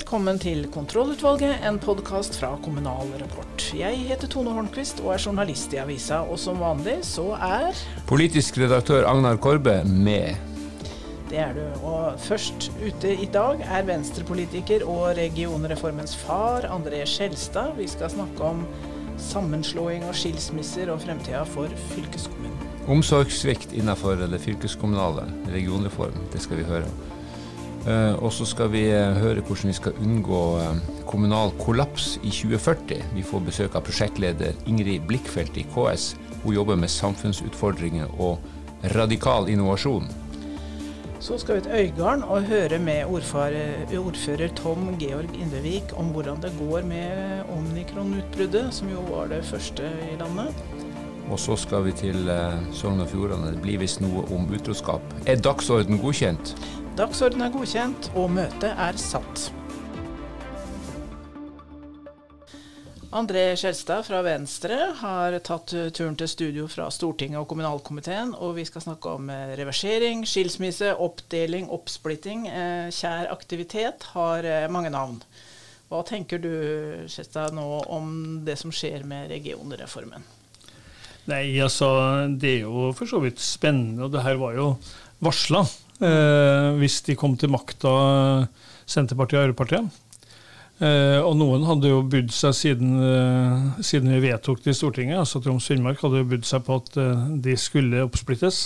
Velkommen til Kontrollutvalget, en podkast fra Kommunal Rapport. Jeg heter Tone Hornquist og er journalist i avisa, og som vanlig så er Politisk redaktør Agnar Korbe med. Det er du. Og først ute i dag er venstrepolitiker og regionreformens far, André Skjelstad. Vi skal snakke om sammenslåing og skilsmisser og fremtida for fylkeskommunen. Omsorgssvikt innenfor det fylkeskommunale, regionreform, det skal vi høre om. Uh, og så skal vi uh, høre hvordan vi skal unngå uh, kommunal kollaps i 2040. Vi får besøk av prosjektleder Ingrid Blikkfeldt i KS. Hun jobber med samfunnsutfordringer og radikal innovasjon. Så skal vi til Øygarden og høre med ordfører, Tom Georg Indrevik om hvordan det går med omnikron-utbruddet, som jo var det første i landet. Og så skal vi til Sogn og Fjordane. Det blir visst noe om utroskap. Er dagsorden godkjent? Dagsorden er godkjent, og møtet er satt. André Skjelstad fra Venstre har tatt turen til studio fra Stortinget og kommunalkomiteen, og vi skal snakke om eh, reversering, skilsmisse, oppdeling, oppsplitting. Eh, kjær aktivitet har eh, mange navn. Hva tenker du Skjelstad, nå om det som skjer med regionreformen? Nei, altså, Det er jo for så vidt spennende, og det her var jo varsla hvis de kom til makta, Senterpartiet og Arbeiderpartiet. Eh, og noen hadde jo budd seg siden, eh, siden, vi vedtok det i Stortinget, altså Troms Finnmark hadde jo budd seg på at eh, de skulle oppsplittes.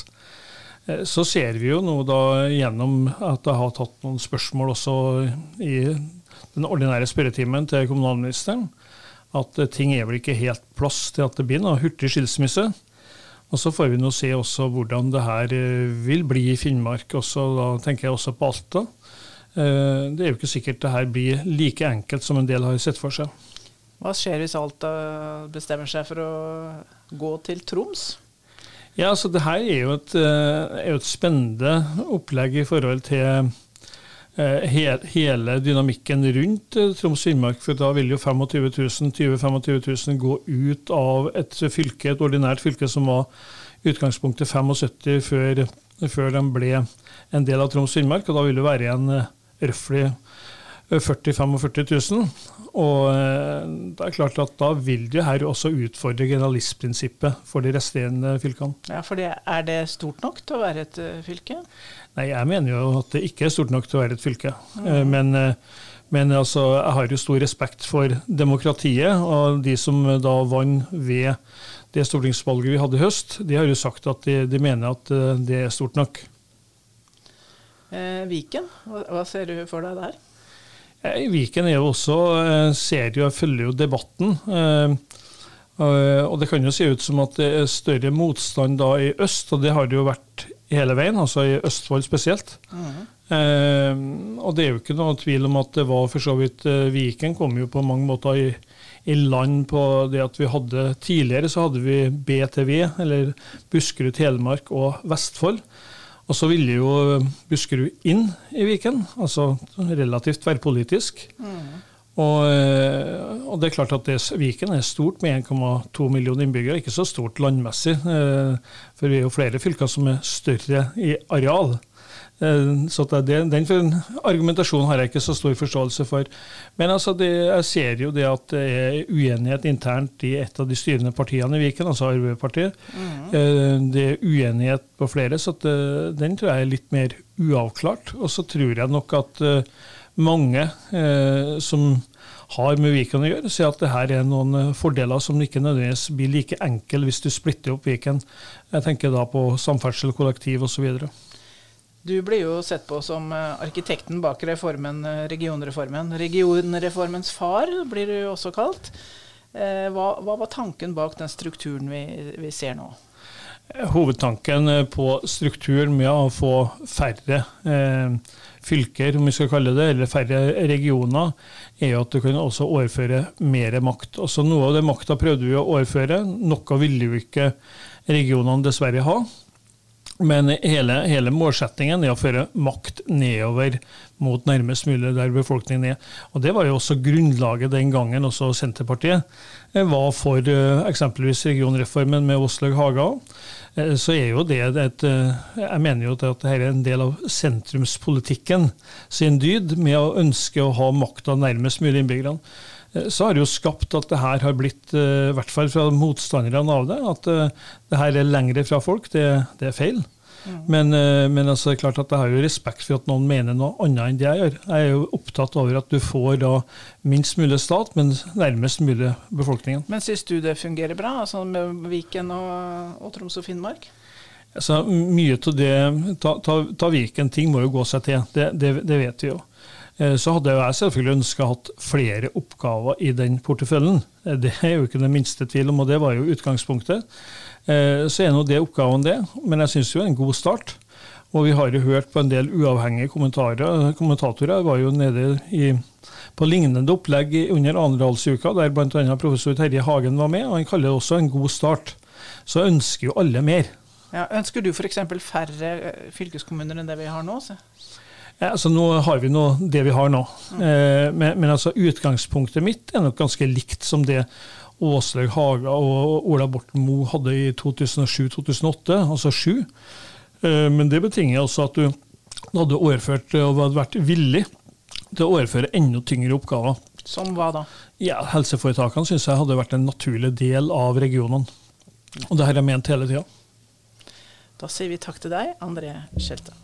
Eh, så ser vi jo nå da gjennom at jeg har tatt noen spørsmål også i den ordinære spørretimen til kommunalministeren, at eh, ting er vel ikke helt plass til at det blir noe hurtig skilsmisse. Og Så får vi nå se også hvordan det her vil bli i Finnmark. Også, da tenker jeg også på Alta. Eh, det er jo ikke sikkert det her blir like enkelt som en del har sett for seg. Hva skjer hvis Alta bestemmer seg for å gå til Troms? Ja, altså det her er jo et, er jo et spennende opplegg i forhold til hele dynamikken rundt Troms og Finnmark. For da vil jo 25 000, 20 25 000 gå ut av et fylke, et ordinært fylke som var utgangspunktet 75 før, før de ble en del av Troms og Finnmark. Og da vil det være igjen røftlig 40 45 000. Og det er klart at da vil det her også utfordre generalistprinsippet for de resterende fylkene. Ja, for Er det stort nok til å være et fylke? Nei, jeg mener jo at det ikke er stort nok til å være et fylke. Mm. Men, men altså, jeg har jo stor respekt for demokratiet, og de som da vant ved det stortingsvalget vi hadde i høst, de har jo sagt at de, de mener at det er stort nok. Eh, Viken, hva, hva ser du for deg der? I Viken er jo også, ser jo, følger jo debatten. Og det kan jo se ut som at det er større motstand da i øst, og det har det jo vært hele veien, altså i Østfold spesielt. Mm. Eh, og det er jo ikke noe tvil om at det var for så vidt Viken kom jo på mange måter i, i land på det at vi hadde Tidligere så hadde vi BTV, eller Buskerud, Telemark og Vestfold. Og så ville jo Buskerud inn i Viken, altså relativt tverrpolitisk. Mm. Og, og, det er klart at det, Viken er stort med 1,2 millioner innbyggere, ikke så stort landmessig. For vi er jo flere fylker som er større i areal. Så det, den argumentasjonen har jeg ikke så stor forståelse for. Men altså det, jeg ser jo det at det er uenighet internt i et av de styrende partiene i Viken, altså Arbeiderpartiet. Mm. Det er uenighet på flere, så det, den tror jeg er litt mer uavklart. Og så tror jeg nok at mange eh, som har med Viken å gjøre, sier at det her er noen fordeler som ikke nødvendigvis blir like enkle hvis du splitter opp Viken. Jeg tenker da på samferdsel, kollektiv osv. Du blir jo sett på som arkitekten bak reformen, regionreformen. Regionreformens far blir du også kalt. Hva, hva var tanken bak den strukturen vi, vi, ser nå? Hovedtanken på strukturen med å få færre eh, fylker, om vi skal kalle det, eller færre regioner, er jo at du kan også overføre mer makt. Også noe av den makta prøvde vi å overføre. Noe ville jo ikke regionene dessverre ha. Men hele, hele målsettingen er å føre makt nedover mot nærmest mulig der befolkningen er. Og Det var jo også grunnlaget den gangen også Senterpartiet var for uh, eksempelvis regionreformen med Åslaug Haga. Uh, så er jo det et Jeg mener jo at dette er en del av sentrumspolitikken sin dyd, med å ønske å ha makta nærmest mulig innbyggerne. Så har det jo skapt at det her har blitt, i hvert fall fra motstanderne av det, at det her er lengre fra folk. Det, det er feil. Men, eh, men altså, det er klart at jeg har jo respekt for at noen mener noe annet enn det jeg gjør. Jeg er jo opptatt over at du får da minst mulig stat, men nærmest mulig befolkningen. Men syns du det fungerer bra, altså med Viken og, og Troms og Finnmark? Altså, mye av det ta, ta, ta, Viken, ting må jo gå seg til. Det, det, det vet vi jo. Eh, så hadde jeg selvfølgelig ønska hatt flere oppgaver i den porteføljen. Eh, det er jo ikke den minste tvil om, og det var jo utgangspunktet. Eh, så er nå det oppgaven det, men jeg syns jo det er en god start. Og vi har jo hørt på en del uavhengige kommentatorer. Jeg var jo nede i, på lignende opplegg under Arendalsuka, der bl.a. professor Terje Hagen var med. og Han kaller det også en god start. Så ønsker jo alle mer. Ja, ønsker du f.eks. færre fylkeskommuner enn det vi har nå? Så? Ja, altså Nå har vi nå det vi har nå. Mm. Eh, men, men altså utgangspunktet mitt er nok ganske likt som det Åslaug Haga og Ola Borten Moe hadde i 2007-2008, altså 7. Eh, men det betinger også at du hadde overført og hadde vært villig til å overføre enda tyngre oppgaver. Som hva da? Ja, Helseforetakene syns jeg hadde vært en naturlig del av regionene. Og det har jeg ment hele tida. Da sier vi takk til deg, André Skjelte.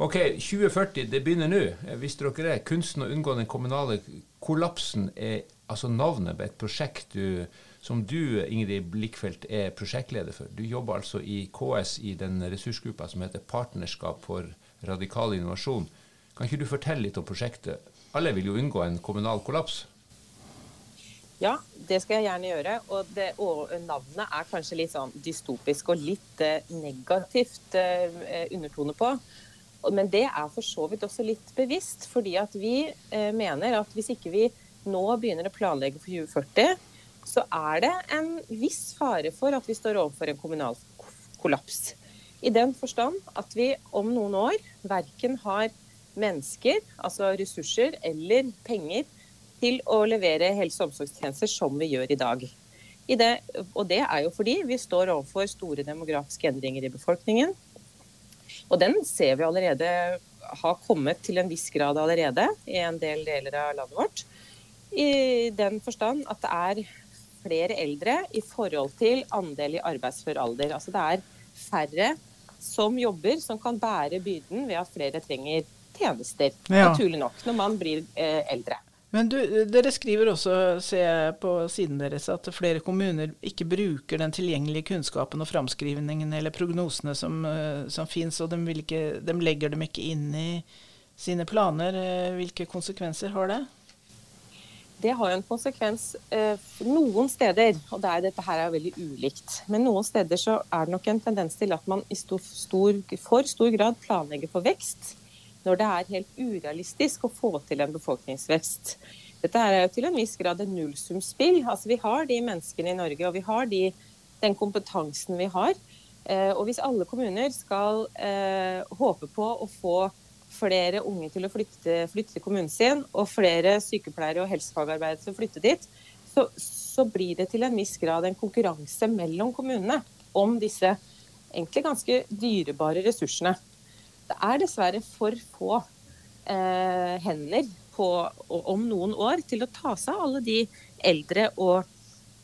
Ok, 2040, det begynner nå. Visste dere det? Kunsten å unngå den kommunale kollapsen er altså navnet på et prosjekt du, som du, Ingrid Blikkfeldt, er prosjektleder for. Du jobber altså i KS i den ressursgruppa som heter Partnerskap for radikal innovasjon. Kan ikke du fortelle litt om prosjektet? Alle vil jo unngå en kommunal kollaps? Ja, det skal jeg gjerne gjøre. Og, det, og navnet er kanskje litt sånn dystopisk og litt eh, negativt eh, undertone på. Men det er for så vidt også litt bevisst, fordi at vi eh, mener at hvis ikke vi nå begynner å planlegge for 2040, så er det en viss fare for at vi står overfor en kommunal kollaps. I den forstand at vi om noen år verken har mennesker, altså ressurser, eller penger til å levere helse- og omsorgstjenester som vi gjør i dag. I det, og det er jo fordi vi står overfor store demografiske endringer i befolkningen. Og den ser vi allerede har kommet til en viss grad allerede i en del deler av landet vårt. I den forstand at det er flere eldre i forhold til andel i arbeidsfør alder. Altså det er færre som jobber, som kan bære byrden ved at flere trenger tjenester. Ja. Naturlig nok, når man blir eh, eldre. Men du, dere skriver også, ser jeg på siden deres, at flere kommuner ikke bruker den tilgjengelige kunnskapen og framskrivningen eller prognosene som, eh, som fins, og de, ikke, de, legger dem ikke inn i sine planer. Eh, hvilke konsekvenser har det? Det har en konsekvens eh, noen steder, og det er, dette her er veldig ulikt. Men noen steder så er det nok en tendens til at man i stor, stor, for stor grad planlegger for vekst når det er helt urealistisk å få til en befolkningsvekst. Dette er jo til en viss grad et nullsumspill. Altså, vi har de menneskene i Norge, og vi har de, den kompetansen vi har. Eh, og hvis alle kommuner skal eh, håpe på å få flere unge til å flytte, flytte, til kommunen sin, og flere sykepleiere og helsefagarbeidere til å flytte dit, så, så, blir det til en viss grad en konkurranse mellom kommunene om disse egentlig ganske dyrebare ressursene. Det er dessverre for få eh, hender på, om noen år til å ta seg av alle de eldre og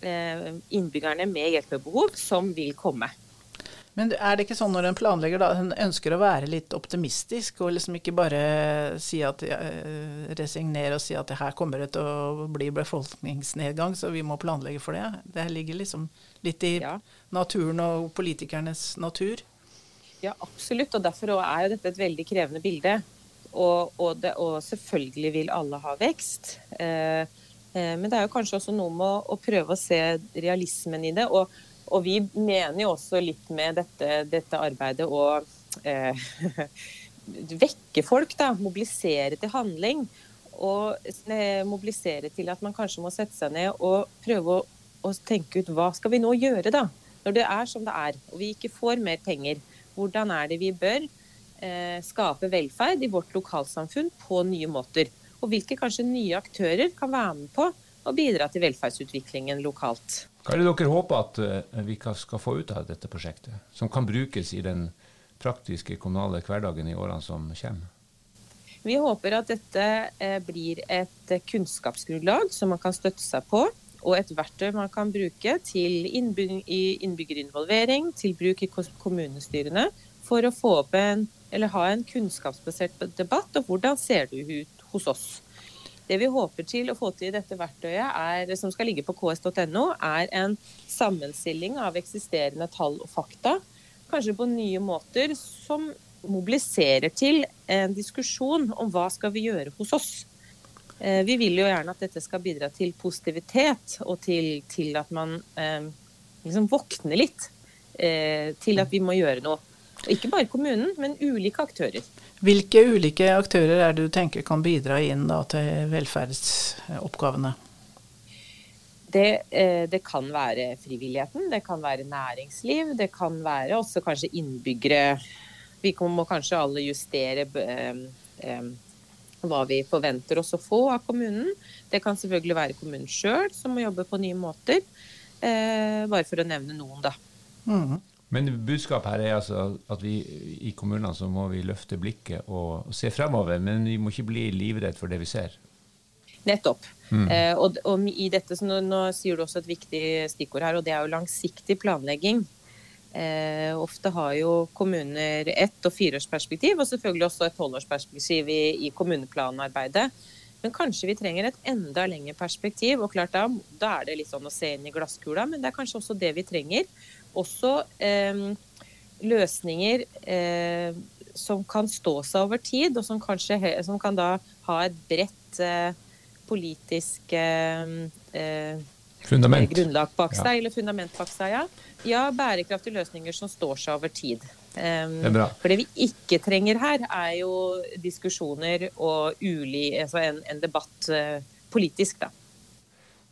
eh, innbyggerne med hjelpebehov som vil komme. Men er det ikke sånn når en planlegger da, en ønsker å være litt optimistisk, og liksom ikke bare si at, uh, resignere og si at her kommer det til å bli befolkningsnedgang, så vi må planlegge for det? Det ligger liksom litt i ja. naturen og politikernes natur? Ja, absolutt. Og derfor er jo dette et veldig krevende bilde. Og, og, det, og selvfølgelig vil alle ha vekst. Eh, eh, men det er jo kanskje også noe med å, å prøve å se realismen i det. Og, og, vi mener jo også litt med dette, dette arbeidet å eh, vekke folk, da. Mobilisere til handling. Og eh, mobilisere til at man kanskje må sette seg ned og prøve å, å tenke ut hva skal vi nå gjøre, da? Når det er som det er, og vi ikke får mer penger. Hvordan er det vi bør eh, skape velferd i vårt lokalsamfunn på nye måter? Og hvilke kanskje nye aktører kan være med på å bidra til velferdsutviklingen lokalt? Hva er det dere håper at uh, vi skal få ut av dette prosjektet, som kan brukes i den praktiske kommunale hverdagen i årene som kommer? Vi håper at dette eh, blir et kunnskapsgrunnlag som man kan støtte seg på, og et verktøy man kan bruke til innbyggerinvolvering, til bruk i kommunestyrene, for å få opp en, eller ha en kunnskapsbasert debatt om hvordan ser det ut hos oss. Det vi håper til å få til i dette verktøyet, er, som skal ligge på ks.no, er en sammenstilling av eksisterende tall og fakta, kanskje på nye måter, som mobiliserer til en diskusjon om hva skal vi gjøre hos oss. Eh, vi vil jo gjerne at dette skal bidra til positivitet, og til, til at man eh, liksom våkner litt eh, til at vi må gjøre noe. Ikke bare kommunen, men ulike aktører. Hvilke ulike aktører er det du tenker kan bidra inn da, til velferdsoppgavene? Det, det, kan være frivilligheten, det kan være næringsliv, det kan være også kanskje innbyggere vi må kanskje alle justere hva vi forventer oss å få av kommunen. Det kan selvfølgelig være kommunen sjøl som må jobbe på nye måter. Eh, bare for å nevne noen, da. Mm. Men budskapet her er altså at vi i kommunene så må vi løfte blikket og se fremover. Men vi må ikke bli livredd for det vi ser. Nettopp. Mm. Eh, og, og, i dette, nå, nå, sier du også et viktig stikkord her, og det er jo langsiktig planlegging. Eh, ofte har jo kommuner ett- og fireårsperspektiv, og selvfølgelig også et tolvårsperspektiv i, i kommuneplanarbeidet. Men kanskje vi trenger et enda lengre perspektiv. og klart da, da, er det litt sånn å se inn i glasskula, men det er kanskje også det vi trenger. Også eh, løsninger eh, som kan stå seg over tid, og som kanskje som kan da ha et bredt eh, politisk eh, eh, Fundament. grunnlag bak seg, ja. eller fundament bak seg. Ja. ja, bærekraftige løsninger som står seg over tid. Um, det for det vi ikke trenger her, er jo diskusjoner og uli, altså en, en debatt uh, politisk, da.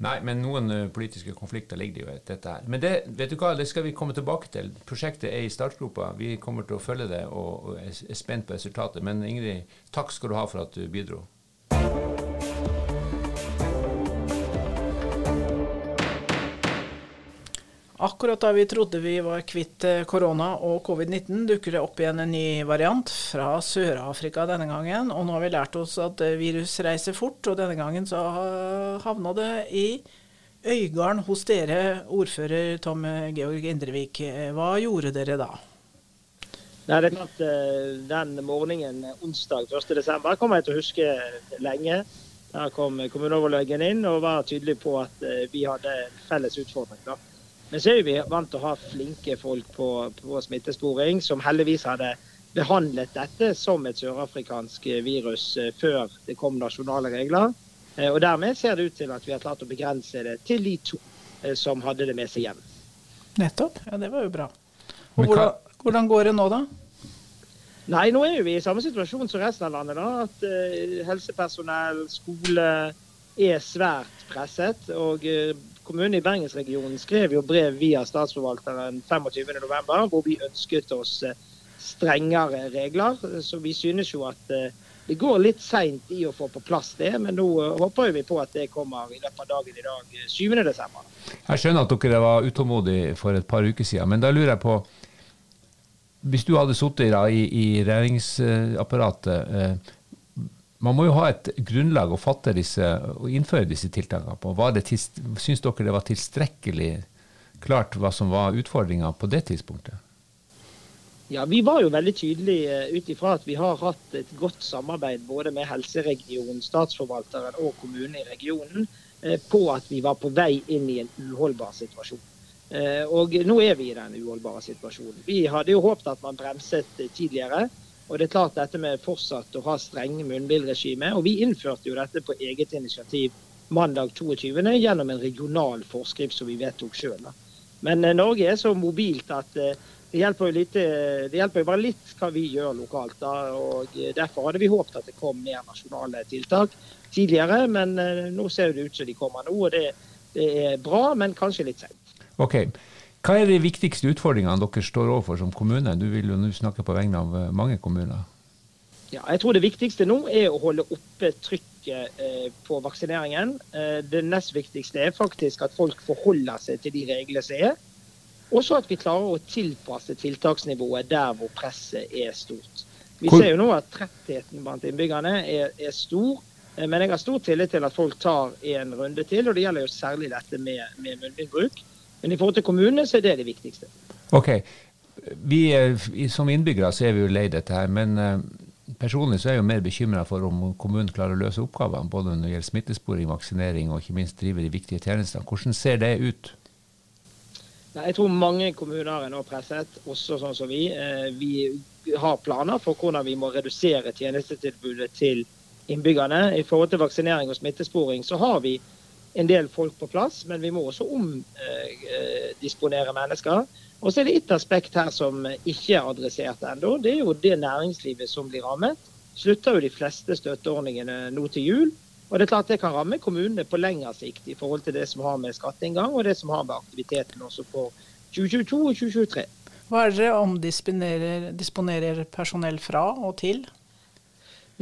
Nei, men noen uh, politiske konflikter ligger det jo i dette her. Men det, vet du hva, det skal vi komme tilbake til. Prosjektet er i startgropa. Vi kommer til å følge det og, og er spent på resultatet. Men Ingrid, takk skal du ha for at du bidro. Akkurat da vi trodde vi var kvitt eh, korona og covid-19, dukker det opp igjen en ny variant fra Sør-Afrika denne gangen. Og nå har vi lært oss at eh, virus reiser fort, og denne gangen så havna det i Øygarden hos dere, ordfører Tom Georg Indrevik. Hva gjorde dere da? Nei, det er klart, eh, Den morgenen onsdag 1.12. kommer jeg til å huske lenge. Der kom kommuneoverlegen inn og var tydelig på at vi hadde felles utfordring. da. Men så er vi vant til å ha flinke folk på, på smittesporing, som heldigvis hadde behandlet dette som et sørafrikansk virus eh, før det kom nasjonale regler. Eh, og Dermed ser det ut til at vi har klart å begrense det til de to eh, som hadde det med seg hjem. Nettopp. Ja, det var jo bra. Og hvordan, hvordan går det nå, da? Nei, nå er vi i samme situasjon som resten av landet. da, At uh, helsepersonell, skole er svært presset. Og uh, kommunen i Bergensregionen skrev jo brev via statsforvalteren 25.11, hvor vi ønsket oss eh, strengere regler. Så vi synes jo at eh, det går litt seint i å få på plass det, men nå eh, håper vi på at det kommer i løpet av dagen i dag, 7.12. Jeg skjønner at dere var utålmodige for et par uker siden, men da lurer jeg på hvis du hadde sittet i, i regjeringsapparatet, man må jo ha et grunnlag å fatte disse, og innføre disse tiltakene på. Syns dere det var tilstrekkelig klart hva som var utfordringa på det tidspunktet? Ja, Vi var jo veldig tydelige eh, ut ifra at vi har hatt et godt samarbeid både med helseregionen, statsforvalteren og kommunen i regionen eh, på at vi var på vei inn i en uholdbar situasjon. Eh, og nå er vi i den uholdbare situasjonen. Vi hadde jo håpet at man bremset tidligere. Og det er klart dette med fortsatt å ha strenge munnbindregime. Og vi innførte jo dette på eget initiativ mandag 22. gjennom en regional forskrift som vi vedtok sjøl. Men eh, Norge er så mobilt at eh, det hjelper, litt, eh, det hjelper jo bare litt hva vi gjør lokalt. Da, og Derfor hadde vi håpet at det kom mer nasjonale tiltak tidligere, men nå ser det ut som de kommer nå. og det Det er bra, men kanskje litt seint. Ok. Hva er de viktigste utfordringene dere står overfor som kommune? Du vil jo nå snakke på vegne av eh, mange kommuner. Ja, jeg tror det viktigste nå er å holde oppe trykket eh, på vaksineringen. Eh, det nest viktigste er faktisk at folk forholder seg til de reglene som er. Og så at vi klarer å tilpasse tiltaksnivået der hvor presset er stort. Vi ser jo nå at trettheten blant innbyggerne er, er stor. eh, Men jeg har stor tillit til at folk tar en runde til, og det gjelder jo særlig dette med, med munnbindbruk. Men i forhold til kommunene så er det det viktigste. Ok. Vi, eh, som innbyggere så er vi jo lei dette her, men eh, personlig så er jeg jo mer bekymra for om kommunen klarer å løse oppgavene, både når det gjelder smittesporing, vaksinering og ikke minst drive de viktige tjenestene. Hvordan ser det ut? Nei, Jeg tror mange kommuner er nå presset, også sånn som vi. Eh, Vi har planer for hvordan vi må redusere tjenestetilbudet til innbyggerne. I forhold til vaksinering og smittesporing så har vi en del folk på plass, men vi må også omdisponere mennesker. Og så er det ett aspekt her som ikke er adressert ennå. Det er jo det næringslivet som blir rammet. Slutter jo de fleste støtteordningene nå til jul. Og det er klart det kan ramme kommunene på lengre sikt i forhold til det som har med skatteinngang og det som har med aktiviteten også for 2022 og 2023. Hva er det dere omdisponerer disponerer personell fra og til?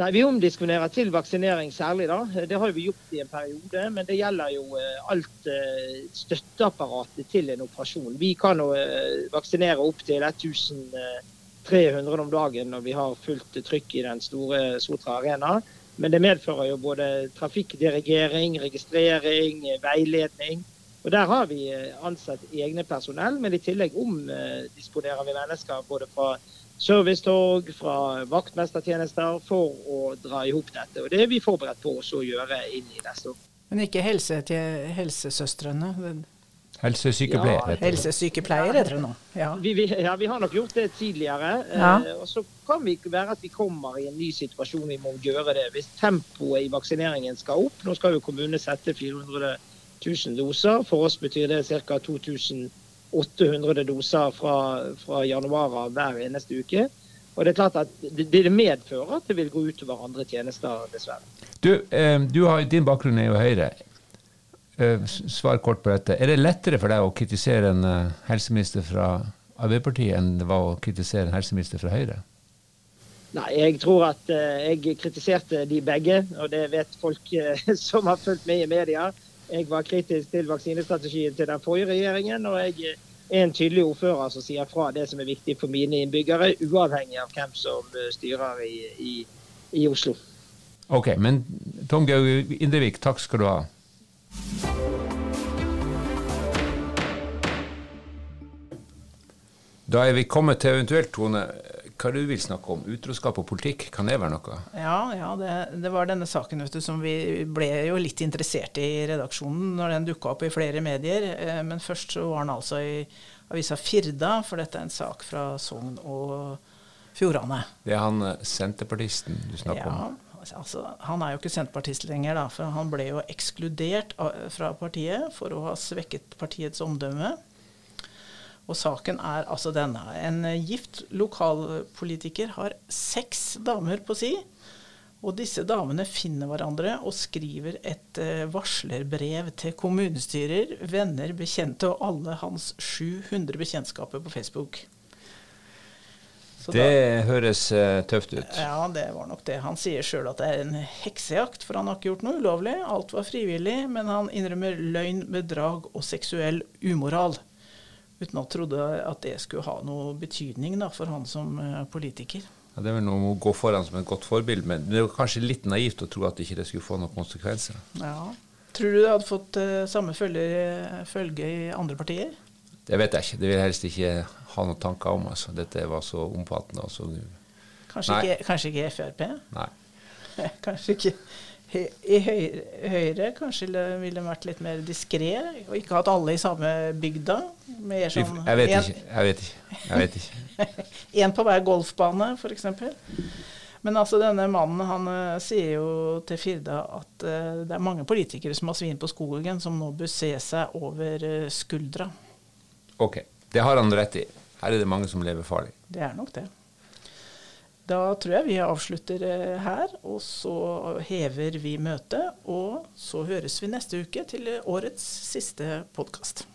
Nei, Vi omdisponerer til vaksinering særlig. da. Det har vi gjort i en periode. Men det gjelder jo eh, alt eh, støtteapparatet til en operasjon. Vi kan jo eh, vaksinere opptil 1300 om dagen når vi har fullt trykk i den store Sotra Arena. Men det medfører jo både trafikkdirigering, registrering, veiledning. Og Der har vi ansatt egne personell, men i tillegg omdisponerer vi mennesker både fra servicetog, fra vaktmestertjenester, for å dra i hop dette. Og Det er vi forberedt på også å gjøre inn i neste år. Men ikke helse til helsesøstrene. Helsesykepleier, Ja. Helsesykepleier heter det nå. Ja. Vi, vi, ja, vi har nok gjort det tidligere. Ja. Eh, og Så kan vi være at vi kommer i en ny situasjon vi må gjøre det. Hvis tempoet i vaksineringen skal opp Nå skal jo kommunene sette 400 000 doser. For oss betyr det ca. 2000 doser fra, fra januar av hver eneste uke. Og det er klart at det, det medfører at det vil gå utover andre tjenester, dessverre. Du, eh, du har, din bakgrunn er jo Høyre. Eh, Svar kort på dette. Er det lettere for deg å kritisere en eh, helseminister fra Arbeiderpartiet enn det var å kritisere en helseminister fra Høyre? Nei, jeg tror at jeg kritiserte de begge, og det vet folk som har fulgt med i media. Jeg var kritisk til vaksinestrategien til den forrige regjeringen, og jeg er en tydelig ordfører som sier fra det som er viktig for mine innbyggere, uavhengig av hvem som eh, styrer i, i, i Oslo. Ok, men Tom Gaug Indrevik, takk skal du ha. Da er vi kommet til eventuelt, Tone, hva du vil snakke om? Utroskap og politikk, kan det være noe? Ja, ja det, det var denne saken vet du, som vi ble jo litt interessert i i redaksjonen når den dukka opp i flere medier. Eh, Men først så var den altså i avisa Firda, for dette er en sak fra Sogn og Fjordane. Det er han eh, senterpartisten du snakker Ja, om. altså, han er jo ikke senterpartist lenger, da, for han ble jo ekskludert fra partiet for å ha svekket partiets omdømme. Og saken er altså denne. En gift lokalpolitiker har seks damer på si. Og disse damene finner hverandre og skriver et eh, varslerbrev til kommunestyrer, venner, bekjente og alle hans 700 bekjentskaper på Facebook. Så da- Det høres eh, tøft ut. ja, det var nok det. Han sier sjøl at det er en heksejakt, for han har ikke gjort noe ulovlig. Alt var frivillig, men han innrømmer løgn, bedrag og seksuell umoral. Uten å trodde at det skulle ha noe betydning da, for han som eh, politiker. Ja, det er vel noe med å gå foran som et godt forbilde, men det er kanskje litt naivt å tro at ikke det skulle få noen konsekvenser. Ja. Tror du det hadde fått eh, samme følge, følge i andre partier? Det vet jeg ikke. Det vil jeg helst ikke ha noen tanker om. Altså. Dette var så omfattende. Altså. Kanskje, ikke, kanskje ikke Frp? Nei. Kanskje ikke I Høyre, kanskje ville de vært litt mer diskré, og ikke hatt alle i samme bygda? Mer Vi sånn Jeg vet ikke. Jeg vet ikke. Jeg vet ikke. En på hver golfbane, f.eks. Men altså, denne mannen han eh, sier jo til Firda at uh, det er mange politikere som har svin på skogen, som nå bør se seg over uh, skuldra. Ok, det har han rett i. Her er det mange som lever farlig. Det er nok det. Da tror jeg vi avslutter eh, her, og så hever vi møtet. Og så høres vi neste uke til årets siste podkast.